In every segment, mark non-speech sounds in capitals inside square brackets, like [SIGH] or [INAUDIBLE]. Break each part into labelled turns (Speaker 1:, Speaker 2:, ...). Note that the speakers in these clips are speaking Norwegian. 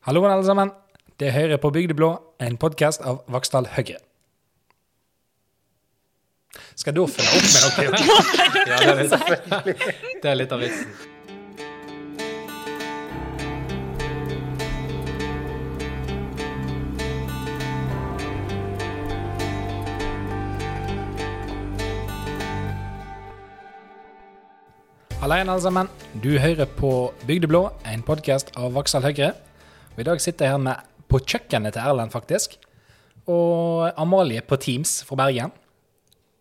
Speaker 1: Hallo, alle sammen. Det er Høyre på Bygdeblå, en podkast av Vaksdal Høyre. Skal da følge opp med noe? [LAUGHS]
Speaker 2: Ja, det, er litt, det er litt av vitsen.
Speaker 1: Hallo igjen, alle sammen. Du hører på Bygdeblå, en podkast av Vaksdal Høyre. Og I dag sitter jeg her med på kjøkkenet til Erlend, faktisk. Og Amalie på Teams fra Bergen.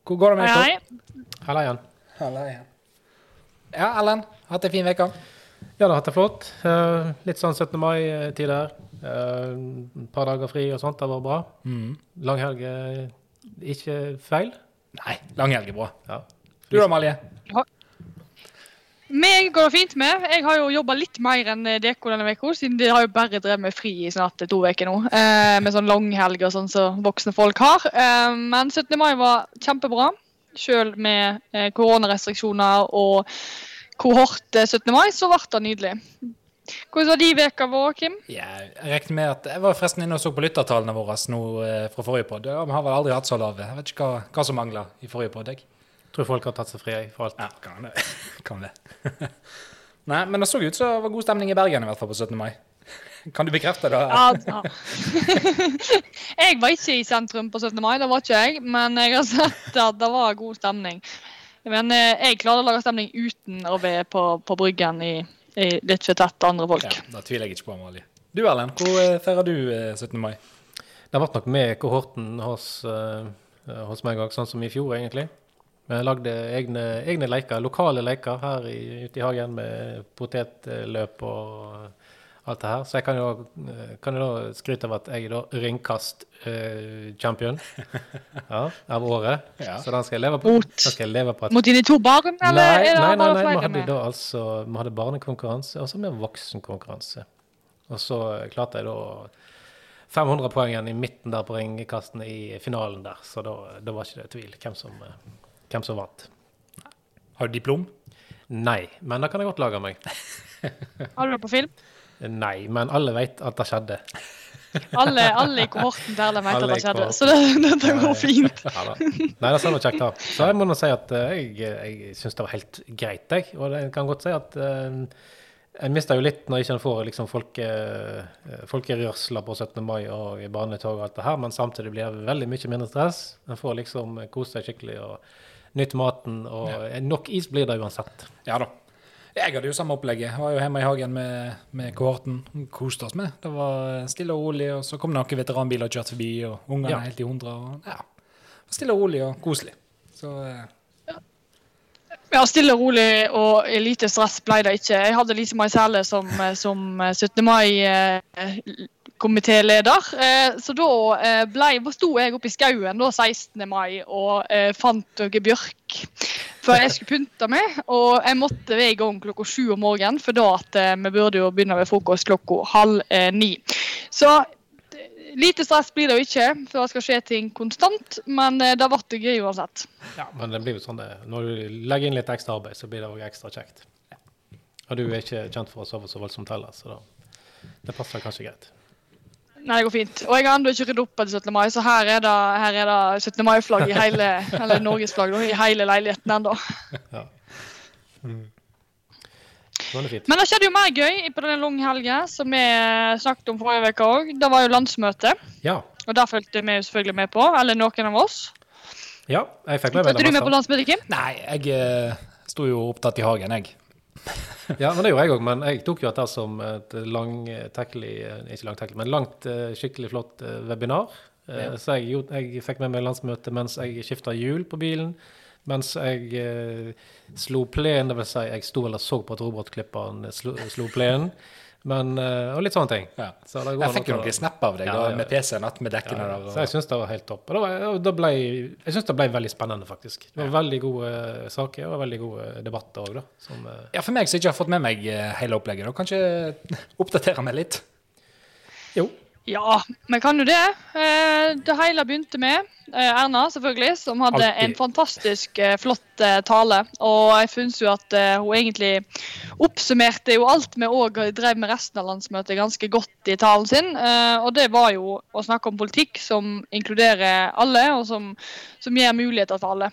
Speaker 1: Hvor går det med
Speaker 3: Hei,
Speaker 1: hei.
Speaker 3: hei.
Speaker 2: Halla igjen.
Speaker 1: Ja, Erlend. Hatt ei en fin uke?
Speaker 2: Ja, det har hatt det flott. Eh, litt sånn 17. mai-tid her. et par dager fri og sånt. Det var bra. Langhelg er ikke feil.
Speaker 1: Nei, langhelg er bra.
Speaker 2: Ja.
Speaker 1: Du da, Amalie?
Speaker 3: Meg går det fint med. Jeg har jo jobba litt mer enn Deko denne uka, siden de har jo bare drevet med fri i snart to uker nå. Eh, med sånn langhelg og sånn som voksne folk har. Eh, men 17. mai var kjempebra. Selv med eh, koronarestriksjoner og kohort eh, 17. mai, så ble det nydelig. Hvordan var de veka vår, Kim?
Speaker 1: Ja, jeg regner med at Jeg var forresten inne og så på lyttertallene våre nå eh, fra forrige pod. Vi har vel aldri hatt så lave. Jeg vet ikke hva, hva som mangler i forrige pod.
Speaker 2: Tror folk har tatt seg fri for alt.
Speaker 1: Ja, kan det. [LAUGHS] kan det. [LAUGHS] Nei, men det så ut som det var god stemning i Bergen, i hvert fall på 17. mai. [LAUGHS] Kan du bekrefte det?
Speaker 3: Ja, ja. jeg var ikke i sentrum på 17. mai, det var ikke jeg. Men jeg har sett at det var god stemning. Men eh, jeg klarer å lage stemning uten å være på, på bryggen i, i litt for tett andre folk.
Speaker 1: Ja, Da tviler jeg ikke på, Amalie. Du Erlend, hvor eh, feirer du eh, 17. mai?
Speaker 2: Det ble nok med kohorten hos, eh, hos meg òg, sånn som i fjor, egentlig. Men jeg lagde egne, egne leker, lokale leker her i, ute i hagen med potetløp og alt det her. Så jeg kan jo, eh, kan jo da skryte av at jeg er ringkast-champion [LAUGHS] ja, av året.
Speaker 1: Ja.
Speaker 2: Så den skal jeg leve på.
Speaker 3: Mot-
Speaker 2: Den skal jeg leve på
Speaker 3: Mot dine to barn, eller
Speaker 2: Nei, nei, nei, nei. Vi hadde da altså Vi hadde barnekonkurranse, og så med voksenkonkurranse. Og så klarte jeg da 500 poeng igjen i midten der på ringkastene i finalen der. Så da, da var ikke det tvil hvem som, eh, hvem som vant.
Speaker 1: Har du diplom?
Speaker 2: Nei, men det kan jeg godt lage meg. [LAUGHS]
Speaker 3: Har du det på film?
Speaker 2: Nei, men alle vet at det skjedde.
Speaker 3: Alle, alle i kohorten der de vet at det skjedde, så det, dette går fint. [LAUGHS]
Speaker 2: Ja, da. Nei, det var kjekt, da. Så jeg må nå si at eh, jeg, jeg syns det var helt greit, jeg. Og jeg kan godt si at uh, jeg mister jo litt når jeg ikke får liksom folke, eh, folkerørsler på 17. mai og i barnetog og alt det her, men samtidig blir det veldig mye mindre stress. En får liksom kose seg skikkelig og nyte maten, og nok is blir det uansett.
Speaker 1: Ja da. Jeg hadde jo samme opplegget. Jeg var jo hjemme i hagen med, med kohorten. Koste oss med. Det var stille og rolig, og så kom det noen veteranbiler og kjørte forbi, og ungene
Speaker 2: Ja.
Speaker 1: helt i hundre. Og, ja. Stille og rolig og koselig. Så eh,
Speaker 3: Ja, stille og rolig og lite stress ble det ikke. Jeg hadde Lise May Sæle som, eh, som 17. mai-komitéleder. Så da eh, ble, sto jeg oppe i skauen da, 16. mai og eh, fant noe bjørk før jeg skulle pynte meg. Og jeg måtte være i gang klokka sju om morgenen, for da at eh, vi burde jo begynne ved frokost klokka halv eh, ni. Så eh, lite stress blir det jo ikke, for det skal skje ting konstant. Men eh, det ble gøy uansett.
Speaker 2: Ja, men det blir jo sånn det Når du legger inn litt ekstra arbeid, så blir det òg ekstra kjekt. Og du er ikke kjent for å sove så voldsomt heller, så da, det passer kanskje greit.
Speaker 3: Nei, det går fint. Og jeg har ennå ikke ryddet opp etter 17. mai, så her er det, her er det 17. mai-flagg i hele eller norgesflagg i hele leiligheten ennå.
Speaker 2: Ja. Mm. det.
Speaker 3: Men det skjedde jo mer gøy på den lange helga, som vi snakket om forrige uke òg. Det var jo landsmøte,
Speaker 2: Ja.
Speaker 3: og det fulgte vi selvfølgelig med på. Eller noen av oss.
Speaker 2: ja, jeg fikk med meg
Speaker 3: Fulgte du med på
Speaker 2: det
Speaker 3: landsmøtet, Kim?
Speaker 1: Nei, jeg eh, sto jo opptatt i hagen, jeg.
Speaker 2: Ja, men det gjorde jeg òg, men jeg tok jo dette som et langtekkelig Ikke langtekkelig, men langt, eh, skikkelig flott eh, webinar. Eh,
Speaker 1: Ja.
Speaker 2: Så jeg, jeg fikk med meg landsmøtet mens jeg skifta hjul på bilen. Mens jeg eh, slo plenen, dvs. Si jeg sto eller så på at robotklipperen slo, slo plen. Men, eh, og litt sånne ting.
Speaker 1: Ja.
Speaker 2: Så går
Speaker 1: Jeg fikk jo noen snap av deg
Speaker 2: Ja,
Speaker 1: da, med. PC-en att med dekkene
Speaker 2: Ja,
Speaker 1: der.
Speaker 2: så jeg syns det var helt topp. Og da, da ble, jeg syns det ble veldig spennende, faktisk. Det var veldig gode eh, saker og veldig gode debatter òg, da. Som, eh,
Speaker 1: ja, for meg som ikke har fått med meg hele opplegget, da kanskje [LAUGHS] oppdatere meg litt.
Speaker 2: jo.
Speaker 3: Ja, vi kan jo det. Eh, Det hele begynte med eh, Erna, selvfølgelig, som hadde
Speaker 2: Altid.
Speaker 3: en fantastisk eh, flott tale. Og jeg syns jo at hun egentlig oppsummerte jo alt vi òg drev med resten av landsmøtet ganske godt i talen sin. Og det var jo å snakke om politikk som inkluderer alle, og som, som gir muligheter til alle.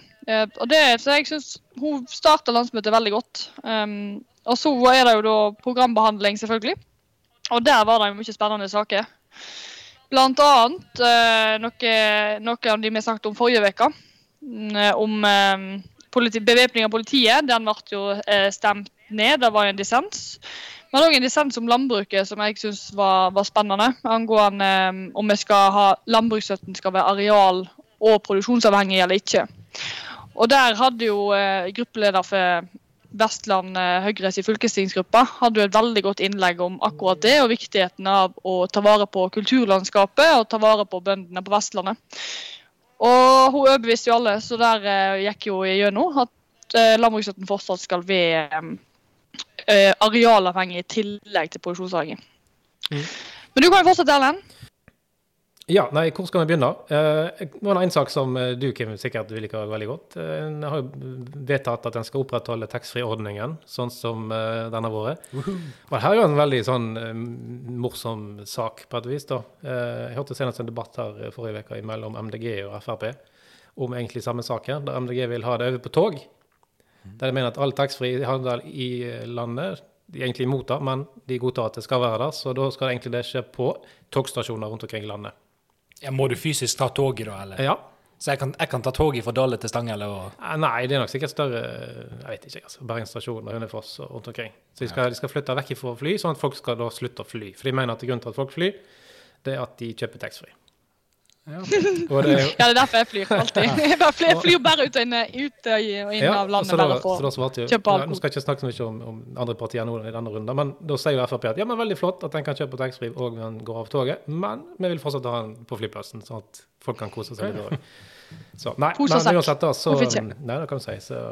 Speaker 3: Og det, så jeg syns hun starta landsmøtet veldig godt. Um, Og så er det jo da programbehandling, selvfølgelig. Og der var det mye spennende saker. Blant annet eh, noe, noe av de vi snakket om forrige uke. mm, Om eh, politi, bevæpning av politiet. Den ble jo eh, stemt ned. Det var en dissens. Men òg en dissens om landbruket som jeg syns var, var spennende. Angående om vi skal ha landbruksstøtten skal være areal- og produksjonsavhengig eller ikke. Og der hadde jo gruppeleder for Vestland Høyres Høyre sin fylkestingsgruppe hadde jo et veldig godt innlegg om akkurat det, og viktigheten av å ta vare på kulturlandskapet og ta vare på bøndene på Vestlandet. Og hun overbeviste jo alle, så der eh, gikk jo igjennom at eh, landbruksstøtten fortsatt skal være eh, arealavhengig i tillegg til produksjonsavhengig.
Speaker 2: Mm.
Speaker 3: Men du kan jo fortsette, Erlend.
Speaker 2: Ja, nei, hvor skal vi begynne? Eh, Det var en sak som eh, du, Kim, sikkert vil like veldig godt. Eh, En har jo vedtatt at en skal opprettholde taxfree-ordningen, sånn som den har vært. Og her er jo en veldig sånn morsom sak, på et vis. da. Eh, jeg hørte senest en debatt her forrige uke mellom MDG og Frp om egentlig samme sak her, der MDG vil ha det over på tog. Der de mener at all taxfree-handel i landet de er egentlig imot det, men de godtar at det skal være der. Så da skal egentlig det skje på togstasjoner rundt omkring i landet.
Speaker 1: Ja, må du fysisk ta toget, da? eller?
Speaker 2: Ja.
Speaker 1: Så jeg kan, jeg kan ta toget fra Dale til Stanghelle og
Speaker 2: Eh, Nei, det er nok sikkert større Jeg vet ikke, altså. Bergen stasjon og Hønefoss og rundt omkring. Så de skal, de skal flytte vekk fra fly, sånn at folk skal da slutte å fly. For de mener at grunnen til at folk flyr, det er at de kjøper taxfree.
Speaker 1: Ja. [LAUGHS]
Speaker 2: Og det er jo
Speaker 3: Ja, det er derfor jeg flyr alltid. [LAUGHS] Jeg bare flyr, flyr bare ut og inn, ut og inn
Speaker 2: Ja,
Speaker 3: av landet
Speaker 2: så da,
Speaker 3: bare for
Speaker 2: så da svarte jo,
Speaker 3: kjøpe
Speaker 2: Nå skal jeg ikke snakke så mye om, om andre partier nå i denne runden, men da sier jo Frp at ja, men veldig flott at en kan kjøpe taxfree og en går av toget, men vi vil fortsatt ha den på flyplassen, sånn at folk kan kose seg litt òg. Så nei,
Speaker 3: Pose og
Speaker 2: men
Speaker 3: sekk.
Speaker 2: uansett da, så Nei, det kan du si. Så,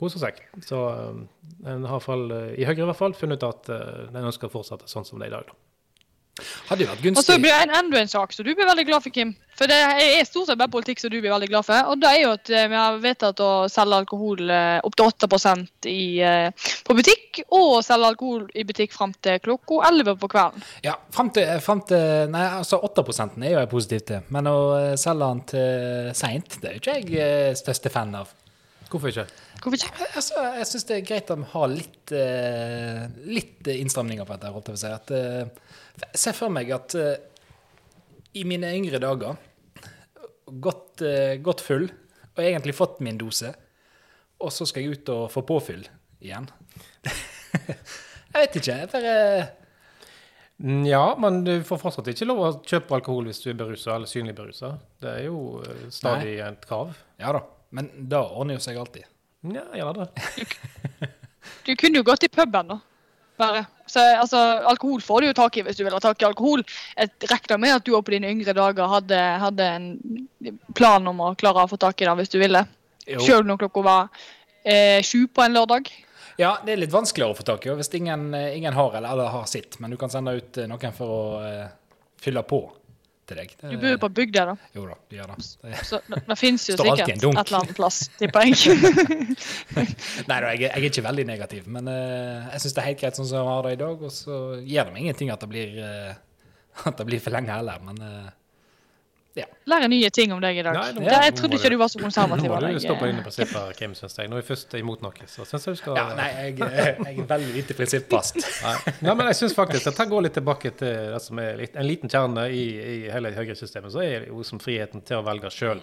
Speaker 2: pose og sekk. Så um, en har i hvert fall, eh, i Høyre i hvert fall, funnet ut at uh, en ønsker å fortsette sånn som det er i dag. da.
Speaker 1: Hadde jo vært gunstig.
Speaker 3: Og så blir det enda en sak som du blir veldig glad for, Kim. For det er stort sett bare politikk som du blir veldig glad for. Og det er jo at eh, vi har vedtatt å selge alkohol eh, opp til 8 i, eh, på butikk, og selge alkohol i butikk fram til klokka 11 på kvelden.
Speaker 1: Ja, frem til, frem til Nei, altså 8 er jo jeg positiv til. Men å selge den til seint, det er jo ikke jeg største fan av.
Speaker 2: Hvorfor ikke?
Speaker 3: Hvorfor ikke?
Speaker 1: Altså, jeg syns det er greit at vi har litt, litt innstramninger på dette. holdt jeg på å si. At, jeg ser for meg at uh, i mine yngre dager, godt, uh, godt full, og egentlig fått min dose, og så skal jeg ut og få påfyll igjen. jeg vet ikke. Jeg bare
Speaker 2: Mm, Ja, men du får fortsatt ikke lov å kjøpe alkohol hvis du er berusa eller synlig berusa. Det er jo stadig stadig et krav.
Speaker 1: Ja da. Men det ordner jo seg alltid.
Speaker 2: Ja, gjør det.
Speaker 3: Du kunne jo gått i puben, da. Bare. Så, altså, alkohol får du jo tak i hvis du vil ha tak i alkohol. Jeg regner med at du òg på dine yngre dager hadde, hadde en plan om å klare å få tak i det hvis du ville. Sjøl når klokka var eh, sju på en lørdag.
Speaker 1: Ja, det er litt vanskeligere å få tak i hvis ingen, ingen har eller alle har sitt. Men du kan sende ut eh, noen for å eh, fylle på til deg. Det-
Speaker 3: Du bor jo på bygda, da.
Speaker 1: Jo da, du gjør det. det.
Speaker 3: Så det, fins jo sikkert et eller annet plass, tipper jeg. [LAUGHS]
Speaker 1: Nei da, jeg, jeg er ikke veldig negativ, men uh, jeg syns det er helt greit sånn som jeg har det i dag. Og så gjør det meg ingenting at det blir, uh, at det blir for lenge heller, men eh,
Speaker 3: lære nye ting om deg i dag.
Speaker 2: Nei, nå-
Speaker 3: ja, jeg trodde ikke
Speaker 2: du-
Speaker 3: du var så konservativ.
Speaker 2: Nå
Speaker 3: må
Speaker 2: du stoppe dine prinsipper, Kim, syns jeg. Når vi først er imot noe, så syns jeg du skal
Speaker 1: ja, nei, jeg, jeg er veldig lite prinsippfast. [LAUGHS]
Speaker 2: Nei. Nei, men jeg syns faktisk Jeg går litt tilbake til det som er litt, en liten kjerne i, i hele Høyre-systemet. Så er det jo som friheten til å velge sjøl.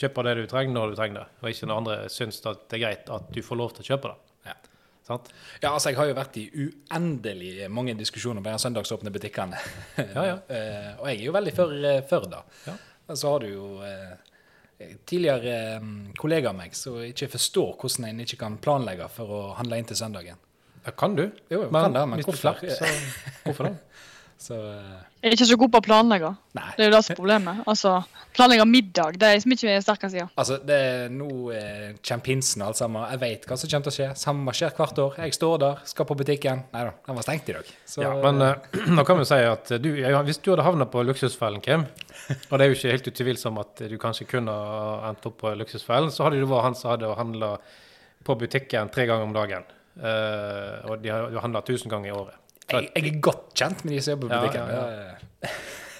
Speaker 2: Kjøpe det du trenger når du trenger det, og ikke når andre syns det er greit at du får lov til å kjøpe det.
Speaker 1: Ja.
Speaker 2: Sant?
Speaker 1: Ja, altså, jeg har jo vært i uendelig mange diskusjoner med de søndagsåpne butikkene. [LAUGHS]
Speaker 2: Ja, ja. [LAUGHS]
Speaker 1: Eh, og jeg er jo veldig for, eh, for det.
Speaker 2: Ja.
Speaker 1: Men så har du jo eh, tidligere eh, kollegaer av meg som ikke forstår hvordan en ikke kan planlegge for å handle inn til søndagen.
Speaker 2: Ja, kan du?
Speaker 1: Jo, jo, kan det, men hvorfor?
Speaker 2: Flert, så hvorfor da? [LAUGHS]
Speaker 1: Så eh,
Speaker 3: Jeg er ikke så god på å planlegge.
Speaker 1: nei.
Speaker 3: Det er jo det som er problemet. Altså, Planlegge middag det er liksom ikke min sterke side.
Speaker 1: Altså, det er nå eh, kommer pinsen og alt sammen. Jeg vet hva som kommer til å skje. Samme skjer hvert år. Jeg står der, skal på butikken. Nei da, den var stengt i dag. Så,
Speaker 2: Ja, men uh, [CLEARS THROAT] nå kan vi si at du, ja, hvis du hadde havna på luksusfellen, Kim, og det er jo ikke helt utvilsomt at du kanskje kunne ha endt opp på luksusfellen, så hadde du vært han som hadde handla på butikken tre ganger om dagen. Uh, og de har handla 1000 ganger i året.
Speaker 1: Jeg, jeg er godt kjent med de som jobber på
Speaker 2: Ja,
Speaker 1: butikken.
Speaker 2: ja,
Speaker 1: Det-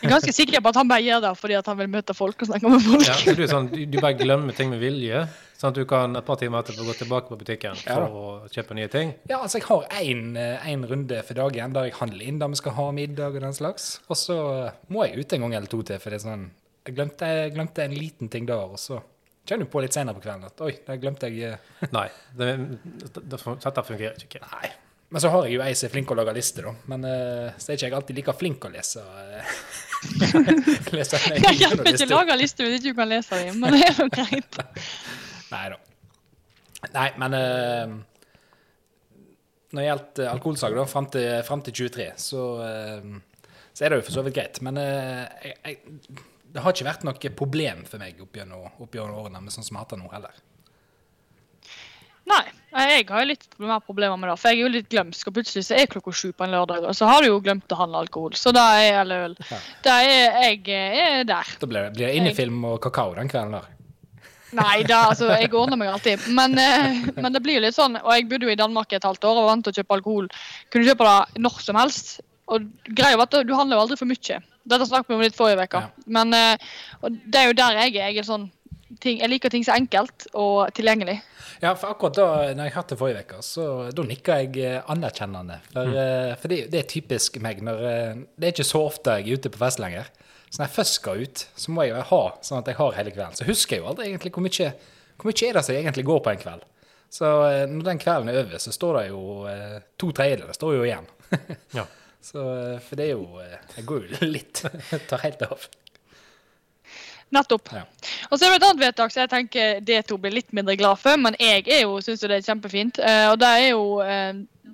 Speaker 3: Jeg er ganske sikker på at han bare gjør det fordi at han vil møte folk og snakke med folk.
Speaker 2: Ja, så du, sånn, du, du bare glemmer ting med vilje, sånn at du kan et par timer etterpå gå tilbake på butikken
Speaker 1: Ja
Speaker 2: for
Speaker 1: ja.
Speaker 2: å kjøpe nye ting.
Speaker 1: Ja, altså jeg har én runde for dagen der jeg handler inn der vi skal ha middag og den slags. Og så må jeg ut en gang eller to til, for det er sånn Jeg glemte, jeg glemte en liten ting der, og så kjenner du på litt senere på kvelden at oi, der glemte jeg eh,
Speaker 2: Nei, det, det, det, dette fungerer ikke.
Speaker 1: Nei. Men så har jeg jo ei som er flink til å lage liste, da. Men uh, så er ikke jeg alltid like flink å lese. Uh, [LAUGHS] lese
Speaker 3: Jeg hjelper ikke
Speaker 1: liste.
Speaker 3: å lage lister hvis ikke du kan lese dem, men det er jo greit. [LAUGHS]
Speaker 1: Nei da. Nei, men uh, Når det gjaldt eh, alkoholsalg da, fram til, frem til 23, så, uh, så er det jo for så vidt greit. Men jeg, jeg, det har ikke vært noe problem for meg opp gjennom opp gjennom årene med sånn som jeg har hatt det nå heller.
Speaker 3: Nei, jeg har litt mer problemer med det, for jeg er jo litt glemsk, og plutselig så er klokka sju på en lørdag, og så har du jo glemt å handle alkohol. Så da er eller øl. Da er jeg er der.
Speaker 1: Da blir det, innefilm og kakao den kvelden der.
Speaker 3: Nei, da, altså, jeg ordner meg alltid. Men, eh, men det blir jo litt sånn, og jeg bodde jo i Danmark i et halvt år og var vant til å kjøpe alkohol. Kunne kjøpe det når som helst. Og greia var at du handler jo aldri for mye. Dette snakket vi om litt forrige uke.
Speaker 1: Ja.
Speaker 3: Men eh, det er jo der jeg er. Jeg, er sånn, ting, jeg liker ting er enkelt og tilgjengelig.
Speaker 1: Ja, for akkurat da når jeg hørte det forrige uke, så da nikka jeg eh, anerkjennende. For, mm. for det, det er typisk meg. når eh, Det er ikke så ofte jeg er ute på fest lenger. Så når jeg først skal ut, så må jeg jo ha sånn at jeg har hele kvelden. Så husker jeg jo aldri egentlig hvor mye, hvor mye er det som egentlig går på en kveld. Så eh, når den kvelden er over, så står det jo eh, to tredjedeler står jo igjen.
Speaker 2: Ja. [LAUGHS]
Speaker 1: Så, eh, for det er jo eh, Jeg går jo [LAUGHS] litt Tar helt av.
Speaker 3: Nettopp.
Speaker 1: Ja.
Speaker 3: Og så er det et annet vedtak som jeg tenker D2 blir litt mindre glad for, men jeg er jo, syns jo det er kjempefint. Eh, og det er jo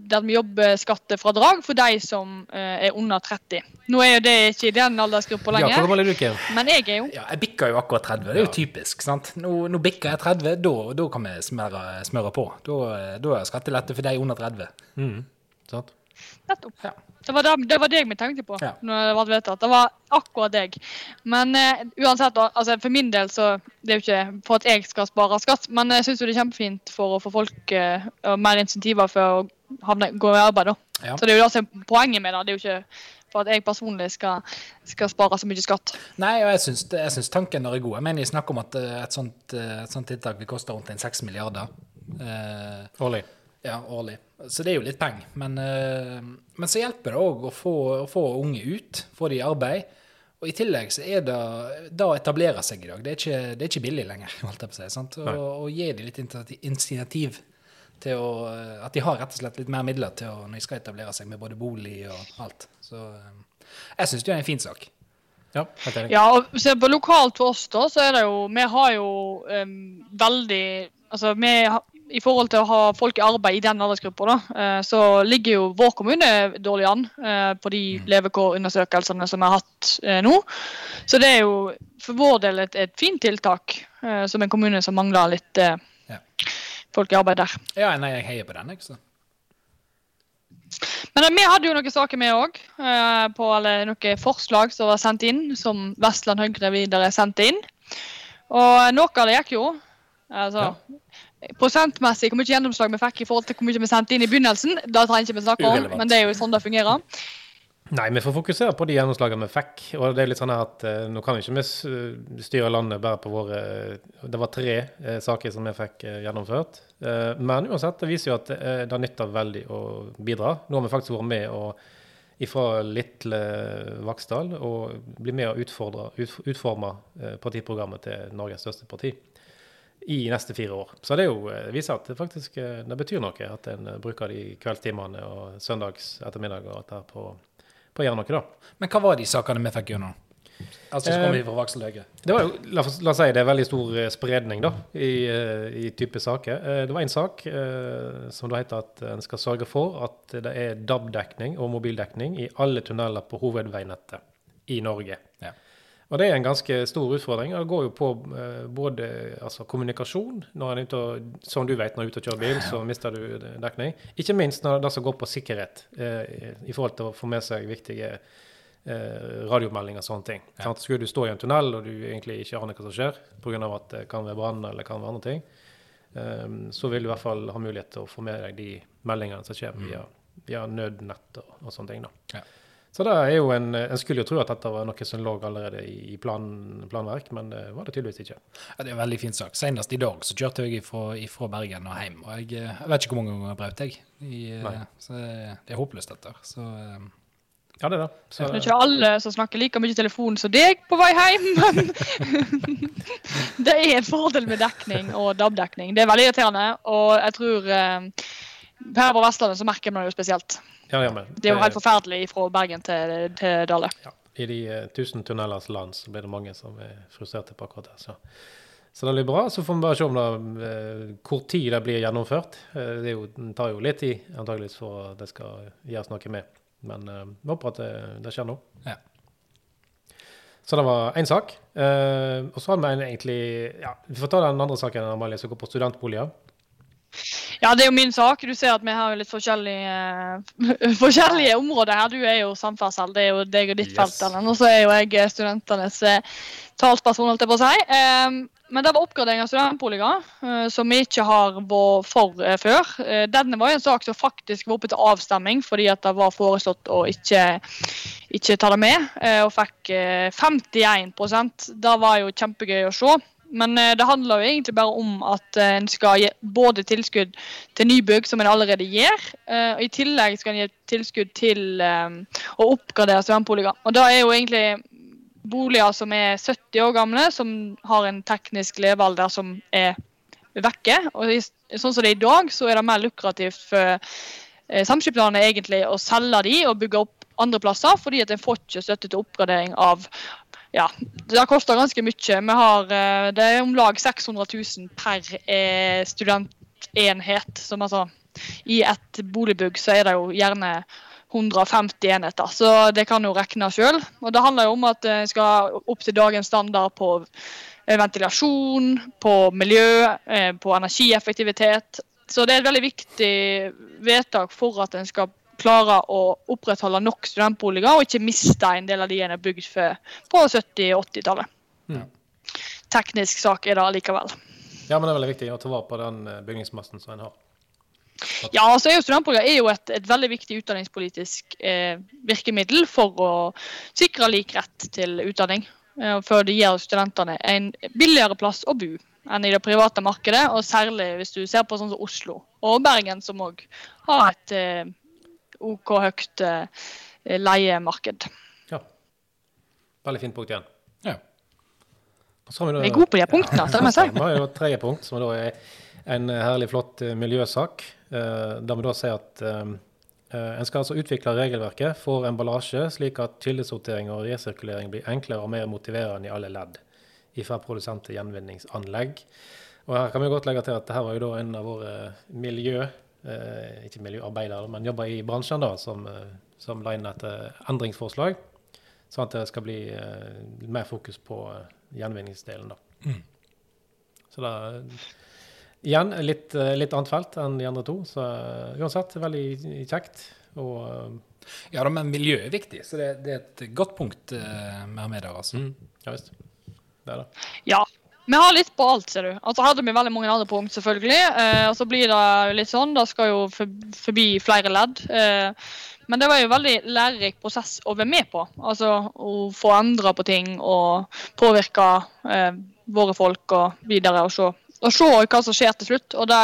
Speaker 3: der vi jobber skattefradrag for de som eh, er under 30. Nå er jo det ikke i den aldersgruppa
Speaker 2: Ja, hvor
Speaker 3: lenger,
Speaker 2: gammel er du, Kim?
Speaker 3: men jeg er jo
Speaker 1: Ja, jeg bikka jo akkurat 30. Det er jo typisk. sant? Nå, nå bikker jeg 30, da, da kan vi smøre, smøre på. Da, da er det skattelette for de under 30.
Speaker 2: Mm. Sant?
Speaker 3: Nettopp.
Speaker 1: Ja.
Speaker 3: Det var, det, det var deg vi tenkte på
Speaker 1: Ja.
Speaker 3: når det var vedtatt. Det var akkurat deg. Men uh, uansett, altså for min del så Det er jo ikke for at jeg skal spare skatt, men jeg syns det er kjempefint for å få folk uh, mer insentiver for å havne, gå i arbeid. da.
Speaker 1: Ja.
Speaker 3: Så det er jo det som er poenget med det. Det er jo ikke for at jeg personlig skal, skal spare så mye skatt.
Speaker 1: Nei, og jeg syns, jeg syns tanken er god. Jeg mener, jeg snakker om at eh, et sånt, et sånt tiltak vil koste rundt en 6 milliarder eh,
Speaker 2: Årlig.
Speaker 1: Ja, årlig. Så det er jo litt penger. Men, eh, men så hjelper det òg å, få- å få unge ut, få de i arbeid. Og i tillegg så er det da å etablere seg i dag. Det er ikke, det er ikke billig lenger, [LAUGHS] holdt jeg på å si. Sant? Og, og gi dem litt initiativ- til å At de har rett og slett litt mer midler til å, når de skal etablere seg med både bolig og alt. Så eh, jeg syns det er en fin sak.
Speaker 2: Ja, helt enig.
Speaker 3: Ja, og se på lokalt for oss, da, så er det jo Vi har jo um, veldig Altså, vi har- i forhold til å ha folk i arbeid i den aldersgruppa, eh, så ligger jo vår kommune dårlig an eh, på de levekårundersøkelsene som vi har hatt eh, nå. Så det er jo for vår del et, et fint tiltak, som en kommune som mangler litt
Speaker 1: Ja.
Speaker 3: folk i arbeid der.
Speaker 1: Ja, nei, jeg heier på den, jeg. Så.
Speaker 3: Men vi hadde jo noen saker med òg, eller noen forslag som var sendt inn, som Vestland Høyre videre sendte inn. Og noe av det gikk jo. Altså, Prosentmessig hvor mye gjennomslag vi fikk i forhold til hvor mye vi sendte inn i begynnelsen, Da trenger ikke vi snakke om,
Speaker 1: Urelevant.
Speaker 3: men det er jo sånn det fungerer.
Speaker 2: Nei, vi får fokusere på de gjennomslagene vi fikk. Og det er litt sånn at uh, nå kan vi ikke vi styre landet bare på våre Det var tre uh, saker som vi fikk uh, gjennomført. Eh, men uansett, det viser jo at eh, det nytter veldig å bidra. Nå har vi faktisk vært med og ifra Litle Vaksdal og bli med og utfordre, ut, utforme eh, partiprogrammet til Norges største parti i neste fire år. Så det jo, eh, viser at det faktisk eh, det betyr noe at en eh, bruker de kveldstimene og søndags ettermiddag og alt det her på, på å gjøre noe, da.
Speaker 1: Men hva var de sakene vi fikk gjennom? Altså, så kommer vi fra Vaksel Høyre.
Speaker 2: Det var jo, la, la oss si det er veldig stor spredning da, i, i type saker. Det var en sak som da heter at en skal sørge for at det er DAB-dekning og mobildekning i alle tunneler på hovedveinettet i Norge.
Speaker 1: Ja.
Speaker 2: Og det er en ganske stor utfordring. og Det går jo på eh, både altså, kommunikasjon når en og, Som du vet, når du er ute og kjører bil, så mister du dekning. Ikke minst når det som går på sikkerhet, eh, i forhold til å få med seg viktige eh, radiomeldinger og sånne ting.
Speaker 1: Ja.
Speaker 2: Sånn, Skulle du stå i en tunnel og du egentlig ikke aner hva som skjer, pga. at det kan være brann eller kan være andre ting, eh, så vil du i hvert fall ha mulighet til å få med deg de meldingene som kommer via, via nødnett og, og sånne ting. da.
Speaker 1: Ja.
Speaker 2: Så det er jo en, En skulle jo tro at dette var noe som lå allerede i, i plan, planverk, men det var det tydeligvis ikke.
Speaker 1: Ja, det er en veldig fin sak. Senest i dag så kjørte jeg ifra, ifra Bergen og hjem. Og jeg, eh, jeg vet ikke hvor mange ganger jeg brøt, jeg. I, eh, så det, det er håpløst, dette. Så eh,
Speaker 2: Ja, det er det. Så,
Speaker 3: Det er ikke alle som snakker like mye telefon som deg på vei hjem, men [LAUGHS] det er en fordel med dekning og DAB-dekning. Det er veldig irriterende, og jeg tror her på Vestlandet så merker man det jo spesielt.
Speaker 2: Ja, ja, men,
Speaker 3: Det er jo helt forferdelig fra Bergen til, til Dale.
Speaker 2: ja, I de eh, tusen tunnelers land så blir det mange som er frustrerte på akkurat det. Så. så det blir bra. Så får vi bare se om det, eh, hvor tid det blir gjennomført. Eh, det, er jo, tar jo litt tid antageligvis for at det skal gjøres noe med. Men vi håper at det, det skjer nå.
Speaker 1: Ja.
Speaker 2: Så det var én sak. Eh, og så har vi en egentlig ja, Vi får ta den andre saken Amalie, som går på studentboliger.
Speaker 3: Ja, det er jo min sak. Du ser at vi har litt forskjellige, uh, [LAUGHS] forskjellige områder her. Du er jo samferdsel, det er jo deg og ditt
Speaker 1: Yes.
Speaker 3: felt. Ellen. Og så er jo jeg eh, studentenes uh, talsperson, holdt jeg på å si. Um, men det var oppgradering av studentboliger, uh, som vi ikke har vært for før. Denne var jo en sak som faktisk var oppe til avstemming, fordi at det var foreslått å ikke, ikke ta det med, og fikk eh, 51% Det var jo kjempegøy å se. Men eh, det handler jo egentlig bare om at eh, en skal gi både tilskudd til nybygg, som en allerede gjør, eh, og i tillegg skal en gi tilskudd til å oppgradere studentboliger. Og da er jo egentlig boliger som er 70 år gamle, som har en teknisk levealder som er vekke. Og sånn som det er i dag, så er det mer lukrativt for samskipnadene egentlig å selge de og bygge opp andre plasser, fordi at en får ikke støtte til oppgradering av ja, det koster ganske mye. Vi har, eh, det er om lag 600 000 per eh, studentenhet. Som altså, I et boligbygg så er det jo gjerne 150 enheter, så det kan jo regne sjøl. Det handler jo om at en skal opp til dagens standard på eh, ventilasjon, på miljø, eh, på energieffektivitet. Så det er et veldig viktig vedtak for at en skal klare å opprettholde nok studentboliger, og ikke miste en del av de en er bygd på 70- og 80-tallet.
Speaker 2: Ja.
Speaker 3: Teknisk sak er det likevel.
Speaker 2: Ja, men det er veldig viktig å ta vare på den eh, bygningsmassen som en har.
Speaker 3: Ja, altså er Studentboliger er jo et, et veldig viktig utdanningspolitisk eh, virkemiddel for å sikre lik rett til utdanning. Eh, for det gir studentene en billigere plass å bo enn i det private markedet, og særlig hvis du ser på sånn som Oslo og Bergen, som òg har et eh, OK høyt eh, leiemarked.
Speaker 2: Ja. Veldig fint punkt igjen.
Speaker 1: Ja.
Speaker 2: Så vi
Speaker 3: er gode på de punktene, det må jeg si.
Speaker 2: Vi har jo tre tredje punkt, som da er en herlig flott eh, miljøsak. eh, Der vi da sier at en skal altså utvikle regelverket for emballasje, slik at kildesortering og resirkulering blir enklere og mer motiverende i alle ledd. Fra produsent til gjenvinningsanlegg. Og her kan vi godt legge til at dette var jo da en av våre miljø... Eh, ikke miljøarbeidere, men jobber i bransjen, da, som, eh, som la inn et eh, endringsforslag. Sånn at det skal bli mer fokus på gjenvinningsdelen, da.
Speaker 1: Mm.
Speaker 2: Så da Igjen litt, litt annet felt enn de andre to, så uansett veldig kjekt. Og
Speaker 1: Ja da, men miljøet er viktig, så det, det er et godt punkt med å ha med der. altså.
Speaker 2: ja visst. Det er det.
Speaker 3: Ja. Vi har litt på alt, ser du. Altså hadde vi veldig mange andre punkt, selvfølgelig. Eh, og så blir det litt sånn. Det skal jo forbi flere ledd. Eh, men det var jo en veldig lærerik prosess å være med på. Altså å få endra på ting og påvirke eh, våre folk og videre. Og se, og se hva som skjer til slutt. Og det,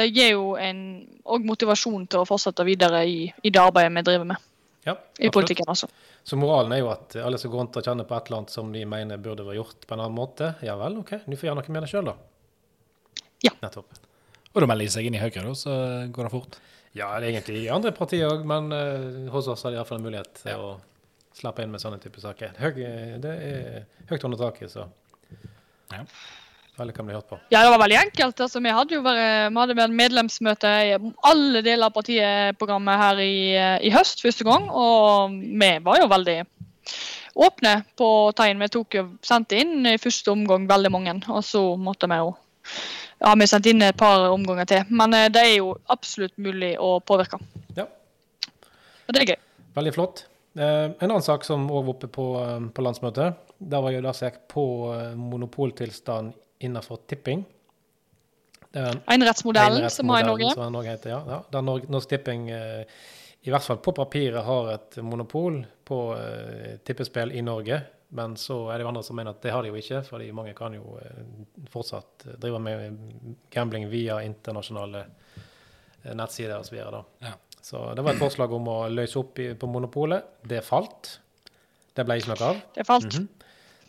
Speaker 3: det gir jo en òg motivasjon til å fortsette videre i, i det arbeidet vi driver med.
Speaker 2: Ja,
Speaker 3: I politikken, også.
Speaker 2: Så moralen er jo at alle som går rundt og kjenner på et eller annet som de mener burde vært gjort på en annen måte, ja vel, OK, du får gjøre noe med det sjøl, da.
Speaker 3: Ja.
Speaker 2: Nettopp.
Speaker 1: Og da melder de seg inn i Høyre, da, så går det fort.
Speaker 2: Ja, det er egentlig i andre partier òg, men uh, hos oss har de iallfall en mulighet til
Speaker 1: Ja.
Speaker 2: å slappe inn med sånne type saker. Høy, det er høyt under taket, så
Speaker 1: Ja.
Speaker 2: Alle kan bli hørt på.
Speaker 3: Ja, det var veldig enkelt. Altså, vi hadde jo vært, vi hadde vært medlemsmøte i alle deler av partiprogrammet her i, i høst første gang. Og vi var jo veldig åpne på tegn. Vi tok jo, sendte inn i første omgang veldig mange, og så måtte vi jo ja, vi sendte inn et par omganger til. Men eh, det er jo absolutt mulig å påvirke.
Speaker 2: Ja.
Speaker 3: Og det er gøy.
Speaker 2: Veldig flott. Eh, en annen sak som òg var oppe på, eh, på landsmøtet, der var jo det som gikk på monopoltilstand innenfor tipping. Er
Speaker 3: Enerettsmodellen som har i Norge.
Speaker 2: som Norge heter, ja. ja. Der Norsk, Tipping eh, i hvert fall på papiret har et monopol på eh, tippespill i Norge. Men så er det jo andre som mener at det har de jo ikke, fordi mange kan jo eh, fortsatt drive med gambling via internasjonale nettsider osv.
Speaker 1: Ja.
Speaker 2: Så det var et forslag om å løse opp på monopolet. Det falt. Det ble ikke noe av.
Speaker 3: Det falt.
Speaker 2: Mhm.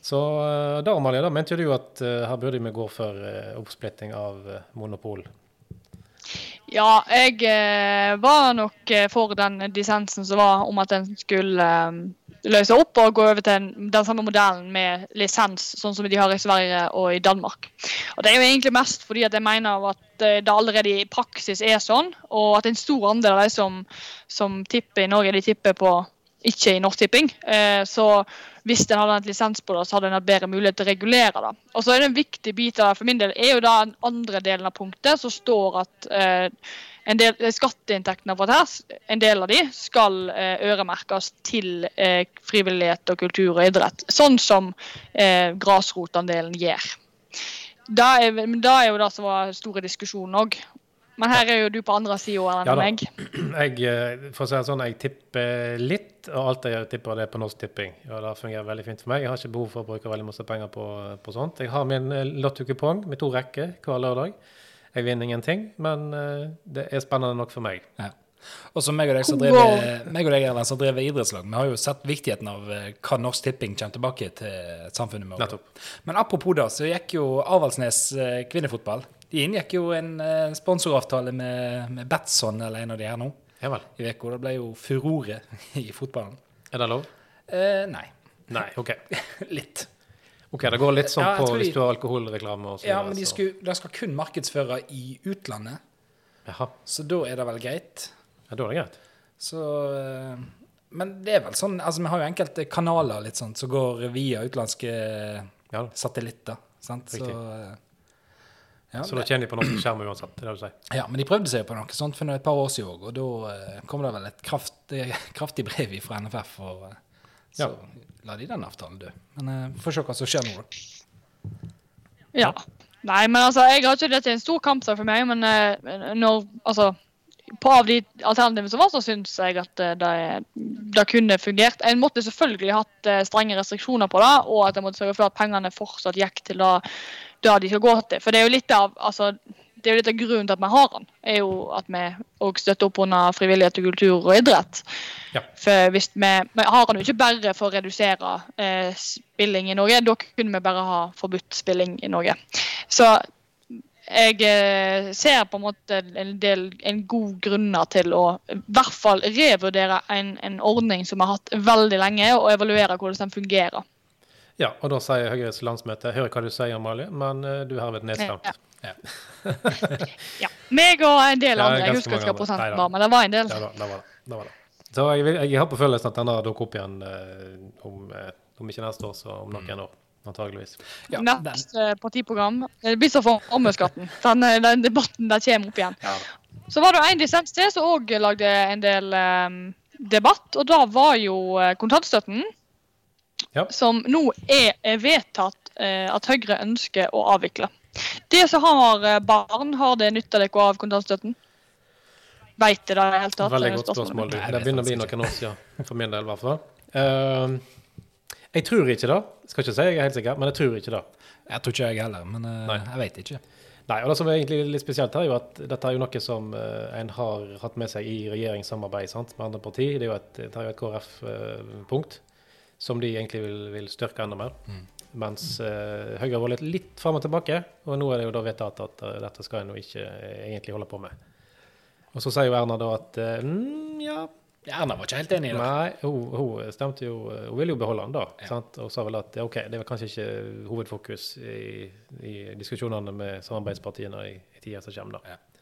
Speaker 2: Så eh, da, Amalie, da mente du at eh, her burde vi gå for eh, oppsplitting av monopol.
Speaker 3: Ja, jeg var nok for den dissensen som var om at en skulle løse opp og gå over til den samme modellen med lisens, sånn som de har i Sverige og i Danmark. Og Det er jo egentlig mest fordi at jeg mener at det allerede i praksis er sånn, og at en stor andel av de som, som tipper i Norge, de tipper på ikke i Norsk Tipping. Eh, så hvis en hadde hatt lisens på det, så hadde en hatt bedre mulighet til å regulere det. Og så er det en viktig bit av det for min del, er jo da den andre delen av punktet, som står at eh, en del Skatteinntektene fra dette, en del av de skal eh, øremerkes til frivillighet og kultur og idrett. Sånn som grasrotandelen gjør. Da er, da er jo det som var store diskusjonen òg. Men her er jo du på andre sida enn
Speaker 2: Ja
Speaker 3: meg.
Speaker 2: Jeg, eh, for å si det sånn, jeg tipper litt, og alt jeg tipper det er på Norsk Tipping. Og det fungerer veldig fint for meg. Jeg har ikke behov for å bruke veldig masse penger på, på sånt. Jeg har min eh, lottokupong med to rekker hver lørdag. Jeg vinner ingenting, men eh, det er spennende nok for meg.
Speaker 1: Ja. Og så meg og deg som driver, meg deg, Erlend, som driver idrettslag, vi har jo sett viktigheten av hva Norsk Tipping kommer tilbake til samfunnet med.
Speaker 2: Nettopp.
Speaker 1: Men apropos da, så gikk jo Avaldsnes kvinnefotball. De inngikk jo en eh, sponsoravtale med, med Batson eller en av de her nå
Speaker 2: Ja vel.
Speaker 1: i uka. Det ble jo furore [LAUGHS] i fotballen.
Speaker 2: Er det lov?
Speaker 1: Eh, nei.
Speaker 2: Nei, OK. [LAUGHS]
Speaker 1: Litt.
Speaker 2: Ok, Det går litt sånn
Speaker 1: Ja,
Speaker 2: på
Speaker 1: de-
Speaker 2: hvis du har alkoholreklame og så
Speaker 1: Ja, men de, skulle, de skal kun markedsføre i utlandet,
Speaker 2: Jaha.
Speaker 1: så da er det vel greit.
Speaker 2: Ja, da er det greit.
Speaker 1: Så eh, Men det er vel sånn Altså, vi har jo enkelte kanaler litt sånn som går via utenlandske
Speaker 2: Ja,
Speaker 1: satellitter. Sant?
Speaker 2: Riktig.
Speaker 1: eh, ja,
Speaker 2: Så da tjener de på norsk skjerm uansett, det er det du sier?
Speaker 1: ja, men de prøvde seg på noe sånt for et par år siden òg, og da eh, kom det vel et kraft, eh, kraftig brev fra NFF, og eh, så la de den avtalen dø. Men eh, vi får se hva som skjer nå, da.
Speaker 3: Ja. Nei, men altså, jeg har ikke dette er en stor kampsak for meg, men når Altså, på av de alternativene som var, så syns jeg at det, det kunne fungert. En måtte selvfølgelig hatt strenge restriksjoner på det, og at en måtte sørge for at pengene fortsatt gikk til det, det de skal gå til. For det er jo litt av altså, det er jo litt av grunnen til at vi har den, er jo at vi òg støtter opp under frivillighet og kultur og idrett.
Speaker 2: Ja.
Speaker 3: For hvis vi, vi har den jo ikke bare for å redusere eh, spilling i Norge, da kunne vi bare ha forbudt spilling i Norge. Så jeg eh, ser på en måte en del en god grunner til å i hvert fall revurdere en, en ordning som vi har hatt veldig lenge, og evaluere hvordan den fungerer.
Speaker 2: Ja, og da sier Høyres landsmøte Hører hva du sier, Amalie, men eh, du er herved nedstemt.
Speaker 3: Ja.
Speaker 1: Ja. [LAUGHS]
Speaker 3: Ja. Meg og en del andre. Jeg husker ikke hva prosenten var, men det var en del.
Speaker 2: Ja, da, da var det. Da var det. Så jeg, vil, jeg har på følelsen at denne dukker opp igjen eh, om, eh, om ikke neste år, så om noen år. Antageligvis.
Speaker 1: Ja, den,
Speaker 3: Neste partiprogram det blir så for formuesskatten. [LAUGHS] Den, den debatten der kommer opp igjen.
Speaker 2: Ja,
Speaker 3: Så var det en dissens til som òg lagde en del eh, debatt, og da var jo kontantstøtten.
Speaker 2: Ja.
Speaker 3: Som nå er er vedtatt eh, at Høyre ønsker å avvikle. De som har eh, barn, har det nytta dere av kontantstøtten? Veit det da i det hele tatt?
Speaker 2: Veldig godt spørsmål. Det
Speaker 1: det
Speaker 2: begynner å bli noen år siden, for min del i hvert fall. Uh, jeg tror ikke det. Skal ikke si jeg er helt sikker, men jeg tror ikke det.
Speaker 1: jeg tror ikke jeg heller, men
Speaker 2: uh,
Speaker 1: jeg vet ikke.
Speaker 2: Nei, og det som er egentlig litt spesielt her, er jo at dette er jo noe som en har hatt med seg i regjeringssamarbeid sant, med andre parti. Det er jo et, det er jo et KrF-punkt som de egentlig vil, vil styrke enda mer. Mens eh, Høyre har vært litt, fram og tilbake, og nå er det jo da vedtatt at uh, dette skal en jo ikke eh, egentlig holde på med. Og så sier jo Erna da at uh, mm, ja,
Speaker 1: Erna var ikke helt enig i det.
Speaker 2: Nei, hun, hun stemte jo Hun ville jo beholde den, da.
Speaker 1: Ja.
Speaker 2: Sant? Og sa vel at OK, det var kanskje ikke hovedfokus i, i diskusjonene med samarbeidspartiene i, i tida som kommer, da.
Speaker 1: Ja.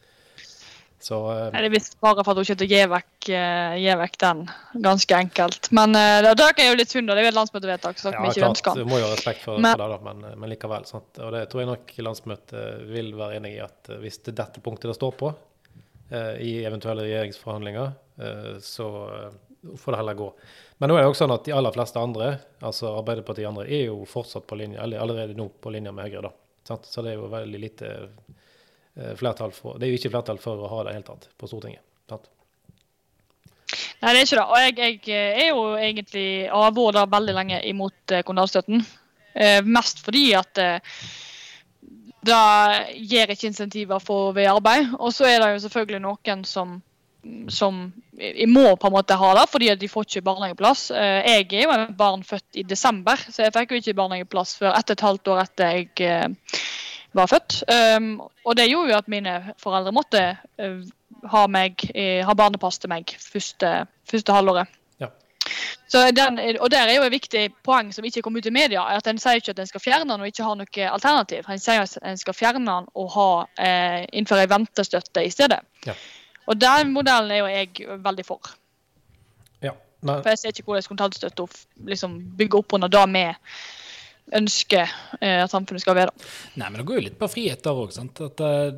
Speaker 2: Så eh,
Speaker 3: Nei, Det er visst bare for at hun ikke vekk, eh, gir vekk den, ganske enkelt. Men uh, det er jo litt synd, det er jo et landsmøtevedtak så
Speaker 2: ja, vi
Speaker 3: ikke
Speaker 2: klart,
Speaker 3: ønsker.
Speaker 2: du må jo ha respekt for,
Speaker 3: Men-
Speaker 2: for det, da, men, men likevel. Sant? Og det tror jeg nok landsmøtet vil være enig i at eh, hvis det er dette punktet det står på uh, i eventuelle regjeringsforhandlinger, uh, så eh, får det heller gå. Men nå er det også sånn at de aller fleste andre, altså Arbeiderpartiet og andre, er jo fortsatt på linje, eller allerede nå på linje med Høyre. da. Sant? Så det er jo veldig lite eh, flertall for Det er jo ikke flertall for å ha det helt tatt på Stortinget. Sant?
Speaker 3: Nei, det er ikke det. Og jeg, jeg eh, er jo egentlig, avvåret veldig lenge, imot eh, kontantstøtten. Eh, mest fordi at eh, det gir ikke insentiver for å være i arbeid. Og så er det jo selvfølgelig noen som som jeg må på en måte ha det, fordi at de får ikke barnehageplass. Eh, Jeg er jo en barn født i desember, så jeg fikk jo ikke barnehageplass før ett og et halvt år etter jeg eh, var født. Um, og det gjorde jo at mine foreldre måtte uh, ha, meg, uh, ha barnepass til meg første, første halvåret.
Speaker 2: Ja.
Speaker 3: Så den, og der er jo et viktig poeng som ikke kom ut i media, at en sier ikke at en skal fjerne den og ikke ha noe alternativ. En sier at en skal fjerne den og ha, eh, innføre en ventestøtte i stedet.
Speaker 2: Ja.
Speaker 3: Og den modellen er jo jeg veldig for.
Speaker 2: ja.
Speaker 3: For jeg ser ikke hvordan kontantstøtte liksom, bygger opp under det vi ønsker eh, at samfunnet skal være.
Speaker 1: Nei, men det går jo litt på frihet der òg. Uh,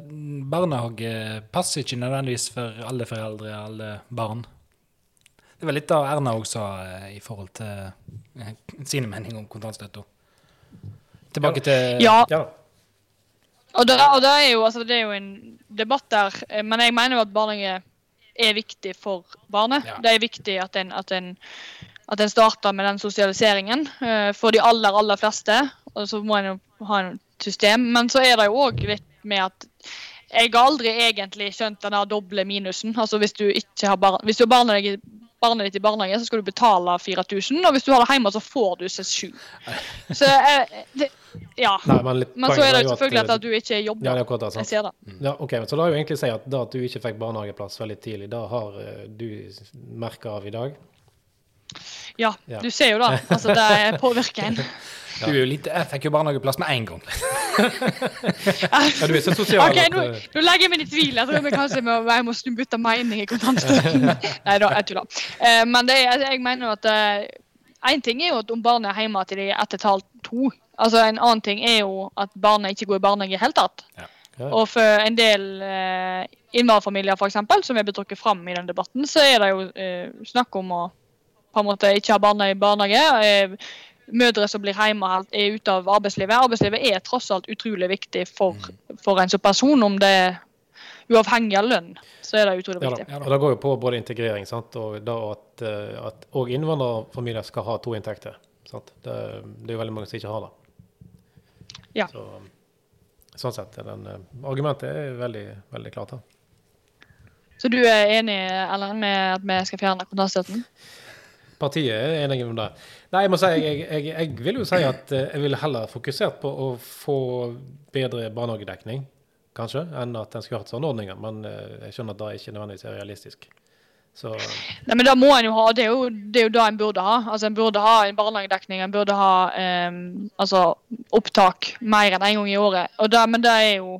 Speaker 1: barnehage passer ikke nødvendigvis for alle foreldre, alle barn. Det var litt av Erna òg sa eh, i forhold til uh, sine meninger om kontantstøtta. Tilbake til
Speaker 3: Ja,
Speaker 2: ja
Speaker 3: og det, og det, er jo, altså, det er jo en debatt der, eh, men jeg mener jo at barnehage er viktig for barnet.
Speaker 1: Ja.
Speaker 3: Det er viktig at en, at en, at en starter med den sosialiseringen eh, for de aller, aller fleste. Og så må en jo ha en system. Men så er det jo òg litt med at jeg har aldri egentlig skjønt den doble minusen. Altså hvis du ikke har bar hvis du har barnet, ditt, barnet ditt i barnehage, så skal du betale 4000, og hvis du har det hjemme, så får du seg sju. Så eh, det, ja.
Speaker 2: Nei, men
Speaker 3: Men så er det
Speaker 2: jo
Speaker 3: selvfølgelig at,
Speaker 2: eh,
Speaker 3: at du ikke jobber.
Speaker 2: Ja, det er akkurat det.
Speaker 3: Jeg ser det.
Speaker 2: Ja, ok, men Så da er jo egentlig si at da at du ikke fikk barnehageplass veldig tidlig, da har eh, du merka av i dag?
Speaker 3: Ja,
Speaker 2: Ja.
Speaker 3: du ser jo da. Altså, det [LAUGHS] påvirker en.
Speaker 1: Du er jo litt, Jeg fikk jo barnehageplass med en gang. [LAUGHS]
Speaker 2: Ja, du er så sosial
Speaker 3: OK,
Speaker 2: at
Speaker 3: nå,
Speaker 2: eh,
Speaker 3: nå legger jeg meg i tvil. Jeg tror vi kanskje må, jeg må snu bytte mening i kontantstøtten. [LAUGHS] Nei da, jeg tuller. Eh, men det, jeg, jeg mener jo at Én ting er jo at om barnet er hjemme til de er ett og et halvt, to. Altså, en annen ting er jo at barnet ikke går i barnehage i det hele tatt.
Speaker 2: ja.
Speaker 3: Og for en del eh, innvandrerfamilier, f.eks., som er blitt trukket fram i den debatten, så er det jo eh, snakk om å på en måte ikke har barna i barnehage. Eh, mødre som blir hjemme helt- er ute av arbeidslivet. Arbeidslivet er tross alt utrolig viktig for, for en som person, om det er uavhengig av lønn. Så er det utrolig
Speaker 2: Ja, da.
Speaker 3: viktig.
Speaker 1: Ja, da.
Speaker 2: Og det går jo på både integrering sant? og da at, eh, at og innvandrerfamilier skal ha to inntekter. Sant? Det, det er jo veldig mange som ikke har det.
Speaker 3: Ja.
Speaker 2: Så, sånn sett den, eh, argumentet er veldig, veldig klart. Da.
Speaker 3: Så du er enig Ellen, med at vi skal fjerne kontantstøtten?
Speaker 2: Partiet er enige om det. Nei, jeg må si, jeg, jeg, jeg vil jo si at eh, jeg ville heller fokusert på å få bedre barnehagedekning, kanskje, enn at en skulle hatt sånne ordninger. Men eh, jeg skjønner at det ikke nødvendigvis er realistisk. Så
Speaker 3: Nei, men det må en jo ha. Det er jo det, er jo det en burde ha. Altså, En burde ha en barnehagedekning. En burde ha um, altså, opptak mer enn én en gang i året. Det, men det er jo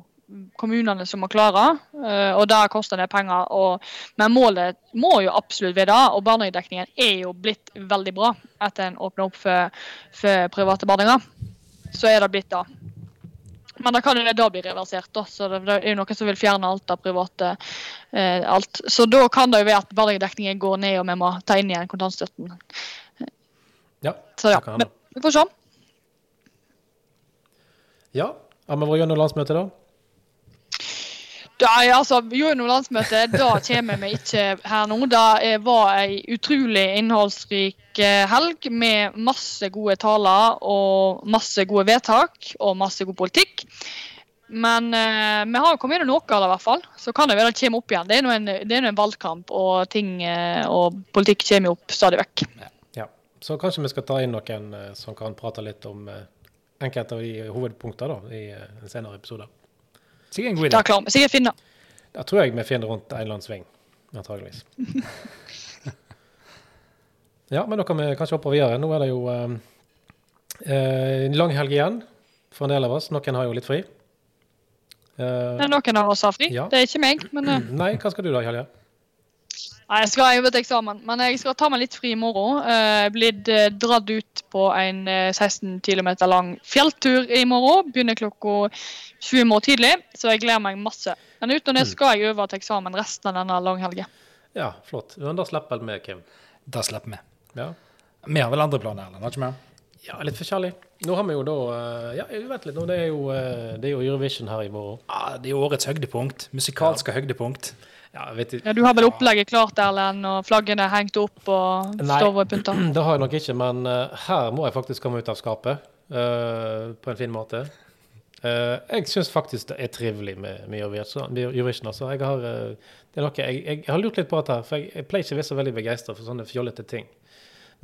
Speaker 3: kommunene som må klare, eh, og det koster det penger. Og, men målet må jo absolutt være det. Og barnehagedekningen er jo blitt veldig bra etter en åpna opp for, for private barnehager. Så er det blitt det. Men da kan jo det da bli reversert, da. Så det, er jo noen som vil fjerne alt av private. Eh, alt. Så da kan det jo være at barnehagedekningen går ned, og vi må ta inn igjen kontantstøtten.
Speaker 2: ja.
Speaker 3: Så ja, men vi får se.
Speaker 2: Ja, har vi vært gjennom landsmøtet, da?
Speaker 3: Da, altså, Gjennom landsmøtet, da kommer vi ikke her nå. Det var ei utrolig innholdsrik eh, helg med masse gode taler og masse gode vedtak og masse god politikk. Men eh, vi har kommet gjennom noe av det, i hvert fall. Så kan det være det kommer opp igjen. Det er nå en, en valgkamp, og ting eh, og politikk kommer jo opp stadig vekk.
Speaker 2: Ja. Så kanskje vi skal ta inn noen eh, som kan prate litt om enkelte av de hovedpunktene i en senere episode.
Speaker 1: Sikkert en god idé.
Speaker 3: Da klarer vi sikkert finne.
Speaker 2: Da tror jeg vi finner rundt en eller annen sving, antageligvis. [LAUGHS] Ja, men da kan vi kanskje hoppe videre. Nå er det jo en eh, lang helg igjen for en del av oss. Noen har jo litt fri. Eh,
Speaker 3: noen av oss har fri.
Speaker 2: Ja.
Speaker 3: Det er ikke meg. men... eh, [CLEARS THROAT]
Speaker 2: nei, hva skal du da, Helge?
Speaker 3: Nei, jeg skal jo til eksamen, men jeg skal ta meg litt fri i morgen. Uh, blitt uh, dratt ut på en uh, 16 km lang fjelltur i morgen. Begynner klokka 20 i morgen tidlig, så jeg gleder meg masse. Men utenom det skal jeg øve til eksamen resten av denne langhelgen.
Speaker 2: Ja, flott. Men da slipper vi, Kim.
Speaker 1: Da slipper vi.
Speaker 2: Ja.
Speaker 1: Vi har vel andre planer, Erlend? Har ikke vi?
Speaker 2: ja, litt forskjellig. Nå har vi jo da eh, Ja, vent litt nå. Det er jo, det er jo Eurovision her i morgen.
Speaker 1: Ja, det er jo årets høydepunkt. Musikalske høydepunkt.
Speaker 2: Ja,
Speaker 3: Ja, du har vel opplegget klart, Erlend, og flaggene er hengt opp og
Speaker 2: Nei.
Speaker 3: står og pynta? [CLEARS THROAT]
Speaker 2: Det har jeg nok ikke, men eh, her må jeg faktisk komme ut av skapet uh, på en fin måte. Uh, jeg syns faktisk det er trivelig med, med Eurovision. altså. jeg, har, det er noe, jeg, jeg, har lurt litt på dette, her, for jeg, jeg pleier ikke å være så veldig begeistra for sånne fjollete ting.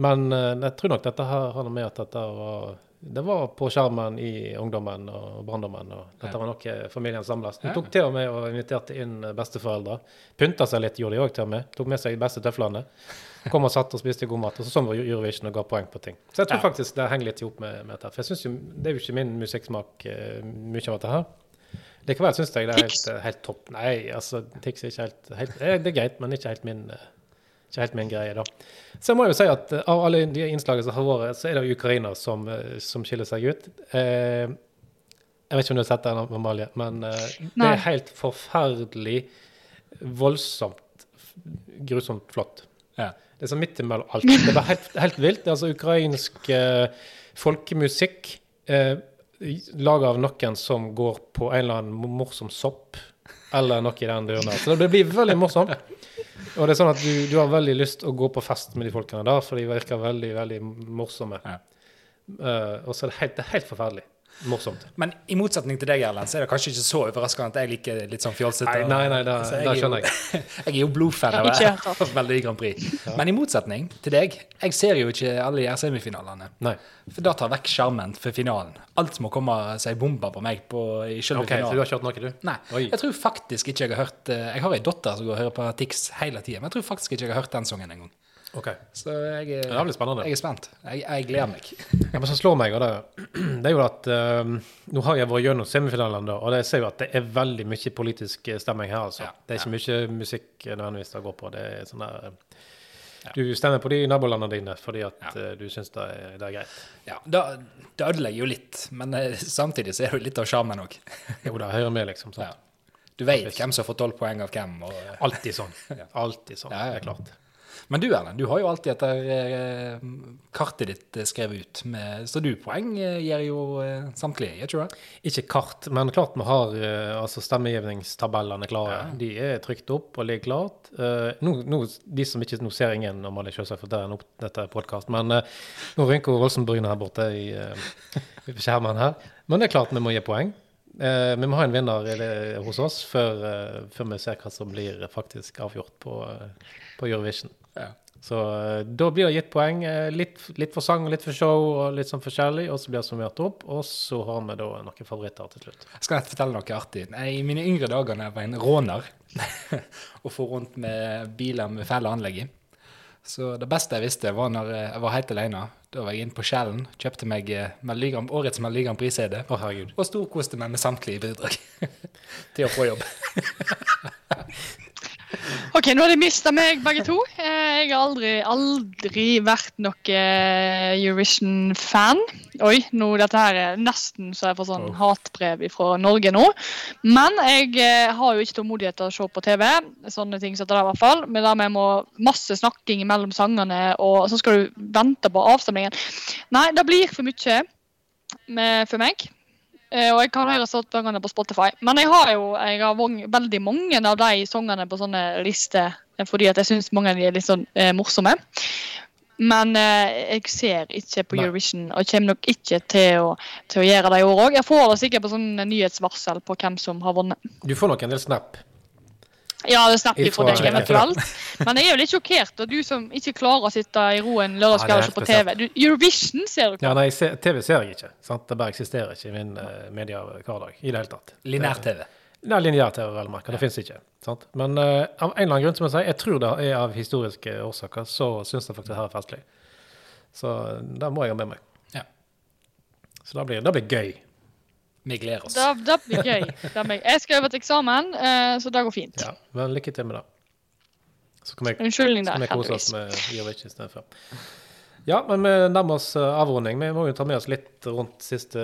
Speaker 2: Men jeg tror nok dette her har noe med at dette var det var på skjermen i ungdommen og barndommen. og Dette
Speaker 1: Ja.
Speaker 2: var noe familien samles. De tok til og med og inviterte inn besteforeldre. Pynta seg litt, gjorde de òg til og med. Tok med seg de beste tøflene. Kom og satt og spiste god mat. Og så sånn var Eurovision og ga poeng på ting. Så jeg tror
Speaker 1: Ja.
Speaker 2: faktisk det henger litt i hop med, med dette. For jeg synes jo, det er jo ikke min musikksmak eh, mye av dette her. Likevel syns jeg det er helt, helt topp. Nei, altså, Tix er ikke helt, helt eh, Det er greit, men ikke helt min eh, ikke helt min greie, da. Så jeg må jo si at eh, av alle de innslagene som har vært, så er det Ukraina som, eh, som skiller seg ut. Eh, jeg vet ikke om du har sett den, Amalie, men eh, det er helt forferdelig voldsomt grusomt flott.
Speaker 1: Ja.
Speaker 2: Det er sånn midt imellom alt. Det er bare helt, helt vilt. Det er altså ukrainsk eh, folkemusikk eh, laga av noen som går på en eller annen morsom sopp, eller noe i den duren der. Så det blir veldig morsomt. Og det er sånn at du, du har veldig lyst å gå på fest med de folkene der, for de virker veldig, veldig morsomme.
Speaker 1: Ja.
Speaker 2: Uh, og så er det helt, det er helt forferdelig morsomt.
Speaker 1: Men i motsetning til deg, Erlend, så er det kanskje ikke så overraskende at jeg liker litt sånn fjolsete.
Speaker 2: Nei, nei, nei, det,
Speaker 1: Så
Speaker 2: det
Speaker 1: er
Speaker 2: skjønner
Speaker 1: jo-
Speaker 2: jeg. [LAUGHS]
Speaker 1: Jeg er jo blodfan av av Melodi Grand Prix. Men i motsetning til deg, jeg ser jo ikke alle de her semifinalene.
Speaker 2: Nei.
Speaker 1: For da tar vekk skjermen for finalen. Alt må komme seg bomba på meg på, i selve
Speaker 2: OK, så du har ikke hørt noe, du?
Speaker 1: Nei,
Speaker 2: Oi.
Speaker 1: jeg tror faktisk ikke jeg har hørt eh, Jeg har ei datter som går og hører på Tix hele tida, men jeg tror faktisk ikke jeg har hørt den sangen engang.
Speaker 2: OK.
Speaker 1: Så jeg, er-
Speaker 2: Ja, det blir spennende.
Speaker 1: jeg er spent. Jeg, jeg gleder meg.
Speaker 2: Ja, men så slår meg, og det, [CLEARS THROAT] det er jo at um, Nå har jeg vært gjennom semifinalen, da, og jeg ser jo at det er veldig mye politisk stemming her. altså.
Speaker 1: Ja,
Speaker 2: Det er ikke mye musikk nødvendigvis det går på. Det er sånn der Ja. Du stemmer på de nabolandene dine fordi at
Speaker 1: Ja.
Speaker 2: eh, du syns det, det er greit.
Speaker 1: Ja, da, Det ødelegger jo litt, men eh, samtidig så er det jo litt av sjarmen òg. [LAUGHS]
Speaker 2: Jo, det hører med, liksom.
Speaker 1: Ja. Du vet hvem som fått tolv poeng av hvem. Og, eh,
Speaker 2: Alltid sånn. [LAUGHS] Alltid sånn.
Speaker 1: Ja, ja.
Speaker 2: Det er klart.
Speaker 1: Men du Erlend, du har jo alltid dette eh, kartet ditt eh, skrevet ut. Med, så du poeng eh, gir jo samtlige, gjør ikke det?
Speaker 2: Ikke kart, men klart vi har altså stemmegivningstabellene klare. De er trykt opp og ligger klart. Nå, nå, de som ikke nå ser ingen normale selvsagt, for det er en opp, dette podkast, men nå rynker Rosenbryn her borte i uh, skjermen her. Men det er klart vi må gi poeng. Eh, vi må ha en vinner hos oss før, før vi ser hva som blir faktisk avgjort på, på Eurovision.
Speaker 1: Ja.
Speaker 2: Så eh, da blir det gitt poeng. eh, litt, litt for sang, litt for show og litt sånn forskjellig. Og så blir det summert opp, og så har vi da noen favoritter til slutt.
Speaker 1: Jeg Skal fortelle noe artig? I mine yngre dager da jeg var en råner [LAUGHS] og for rundt med biler med fæle anlegg i. Så det beste jeg visste, var når jeg var helt alene. Da var jeg inne på Skjellen, kjøpte meg eh, årets Melodi Grand Prix-CD
Speaker 2: oh,
Speaker 1: og storkoste meg med samtlige bidrag [LAUGHS] til å få jobb. [LAUGHS]
Speaker 3: OK, nå har de mista meg, begge to. Eh, Jeg har aldri, aldri vært noe eh, Eurovision-fan. Oi, nå dette her er nesten så jeg får sånn hatbrev fra Norge nå. Men jeg eh, har jo ikke tålmodighet til å se på TV. Sånne ting som det der, i hvert fall. Men der med må masse snakking mellom sangene, og så skal du vente på avstemningen. Nei, det blir for mye med, for meg. Eh, Og jeg høre sånn sangene på Spotify. Men jeg har jo jeg har veldig mange av de sangene på sånne lister eh, fordi jeg syns mange av de er litt sånn eh, morsomme. Men eh, jeg ser ikke på. Eurovision, og kommer nok ikke til å, til å gjøre det i år òg. Jeg får det sikkert på sånn nyhetsvarsel på hvem som har vunnet.
Speaker 2: Du får nok en del snap.
Speaker 3: Ja, det snapper for deg eventuelt. Men jeg er jo litt sjokkert, og du som ikke klarer å sitte i ro en lørdagskveld og se på TV. Du, Eurovision ser du ikke.
Speaker 2: Ja, nei, se, TV ser jeg ikke. Sant? Det bare eksisterer ikke i min uh, mediehverdag i det hele tatt.
Speaker 1: Linær-TV.
Speaker 2: Nei, lineær-TV, vel å merke. Det fins ikke. sant? Men uh, av en eller annen grunn, som jeg sier, jeg tror det er av historiske årsaker, så syns jeg faktisk det her er festlig. Så eh, det må jeg ha med meg.
Speaker 1: Ja.
Speaker 2: Så det blir, det blir gøy.
Speaker 1: Vi gleder oss.
Speaker 3: Det, det blir gøy. Det blir. Jeg skal over til eksamen, eh, så det går fint.
Speaker 2: Ja, Men lykke til med det. Så kan vi,
Speaker 3: Unnskyldning
Speaker 2: så
Speaker 3: der,
Speaker 2: kan vi kose oss
Speaker 3: heldigvis.
Speaker 2: med istedenfor. Ja, men vi nærmer oss eh, avrunding. Vi må jo ta med oss litt rundt siste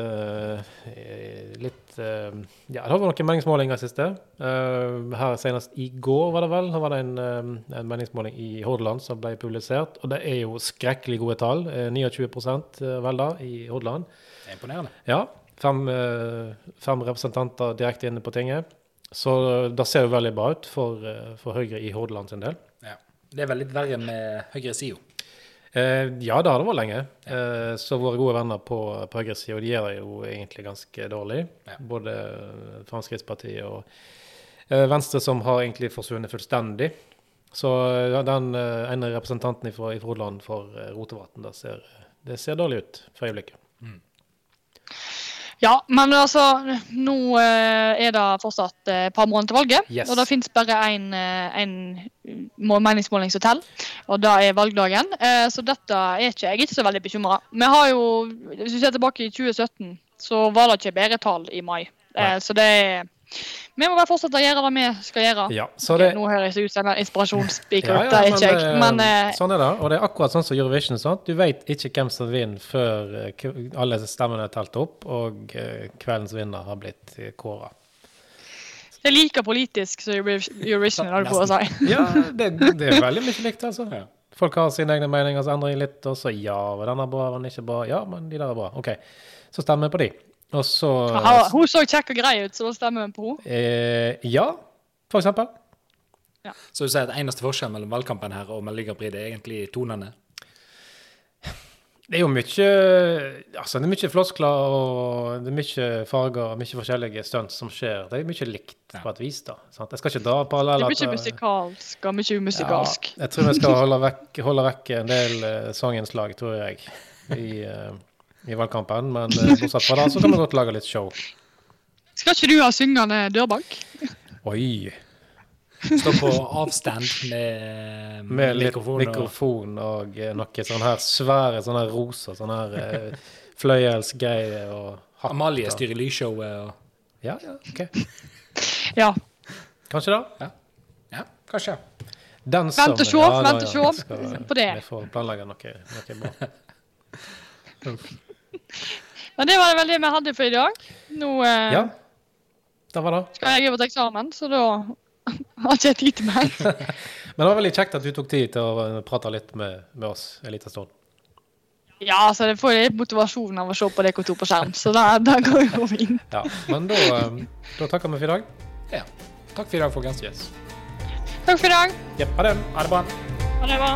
Speaker 2: eh, Litt Ja, det har vært noen meningsmålinger siste. Eh, Her senest i går, var det vel, var det en, en meningsmåling i Hordaland som ble publisert. Og det er jo skrekkelig gode tall. Eh, 29 vel da, i Hordaland.
Speaker 1: Det er imponerende.
Speaker 2: Ja. Fem, eh, fem representanter direkte inne på tinget. Så det ser jo veldig bra ut for, eh, for Høyre i Hordaland sin del.
Speaker 1: Ja. Det er vel litt verre med høyresida.
Speaker 2: Eh, ja, det har det vært lenge. Eh, så våre gode venner på, på høyresida de gjør det jo egentlig ganske dårlig.
Speaker 1: Ja.
Speaker 2: Både Fremskrittspartiet og eh, Venstre, som har egentlig forsvunnet fullstendig. Så den eh, ene representanten fra Hordaland for eh, Rotevatn, det ser, det ser dårlig ut for øyeblikket.
Speaker 3: Ja, men altså, nå eh, er det fortsatt eh, et par måneder til valget.
Speaker 2: Yes.
Speaker 3: Og det finnes bare én meningsmåling som teller, og det er valgdagen. Eh, så dette er ikke, jeg er ikke så veldig bekymra. Vi har jo, hvis vi ser tilbake i 2017, så var det ikke bedre tall i mai. Eh,
Speaker 2: Nei.
Speaker 3: så det er Vi må bare fortsette å gjøre det vi skal gjøre.
Speaker 2: Ja, så det,
Speaker 3: Nå høres jeg ut som en inspirasjonsspeaker,
Speaker 2: Ja, ja,
Speaker 3: det er ikke
Speaker 2: men,
Speaker 3: jeg.
Speaker 2: eh,
Speaker 3: Men eh,
Speaker 2: sånn er det. Og det er akkurat sånn som Eurovision. Sant? Du vet ikke hvem som vinner før eh, alle stemmene er telt opp, og kveldens vinner har blitt kåra.
Speaker 3: det er like politisk som Eurovision, har du på å si.
Speaker 2: Ja, det, det er veldig mye likt, altså. Folk har sine egne meninger, så endrer de litt, og så ja, var denne bra, var den ikke bra? Ja, men de der er bra. OK. Så stemmer vi på de. Og så
Speaker 3: Aha, Hun så kjekk og grei ut, så da stemmer hun på henne.
Speaker 2: eh, Ja, for eksempel.
Speaker 1: Så du sier at eneste forskjell mellom valgkampen her og Melodi Grand Prix, det er egentlig tonene?
Speaker 2: Det er jo mye Altså, det er mye floskler og det er mye farger og mye forskjellige stunts som skjer. Det er mye likt
Speaker 1: Ja.
Speaker 2: på et vis, da. Sant? Jeg skal ikke dra
Speaker 3: Det er
Speaker 2: paralleller
Speaker 3: mye musikalsk og mye umusikalsk.
Speaker 2: Ja, jeg tror vi skal holde vekk, holde vekk en del uh, sanginnslag, tror jeg, i, eh, i valgkampen. Men uh, bortsett fra det, så kan vi godt lage litt show.
Speaker 3: Skal ikke du ha syngende dørbank?
Speaker 2: Oi!
Speaker 1: Stå på avstand med,
Speaker 2: Med
Speaker 1: mikrofon. og-
Speaker 2: mikrofon og eh, noe sånn her svære sånne her roser, sånn her uh, fløyelsgreier og hatt.
Speaker 1: Amalie styrer lysshowet og
Speaker 2: Ja, ja, OK.
Speaker 3: Ja.
Speaker 2: Kanskje det?
Speaker 1: Ja, kanskje.
Speaker 2: Den
Speaker 3: Vent og se,
Speaker 2: ja,
Speaker 3: vent og se på det.
Speaker 2: Vi får planlegge noe, noe bra. [LAUGHS]
Speaker 3: Men det var vel det vi hadde for i dag. Nå eh,
Speaker 2: Ja, det var det.
Speaker 3: skal jeg over til eksamen, så da [LAUGHS] har ikke jeg tid til meg. [LAUGHS]
Speaker 2: Men det var veldig kjekt at du tok tid til å eh, prate litt med, med oss en liten stund.
Speaker 3: Ja, så det får litt motivasjon av å se på dere to på skjerm, så det, det går jo fint. [LAUGHS]
Speaker 2: Ja, men da, eh, da takker vi for i dag.
Speaker 1: Ja. Takk for i dag, folkens.
Speaker 2: Yes.
Speaker 3: Takk for i dag.
Speaker 2: Ja, ha det.
Speaker 1: Ha det bra.
Speaker 3: Ha det bra.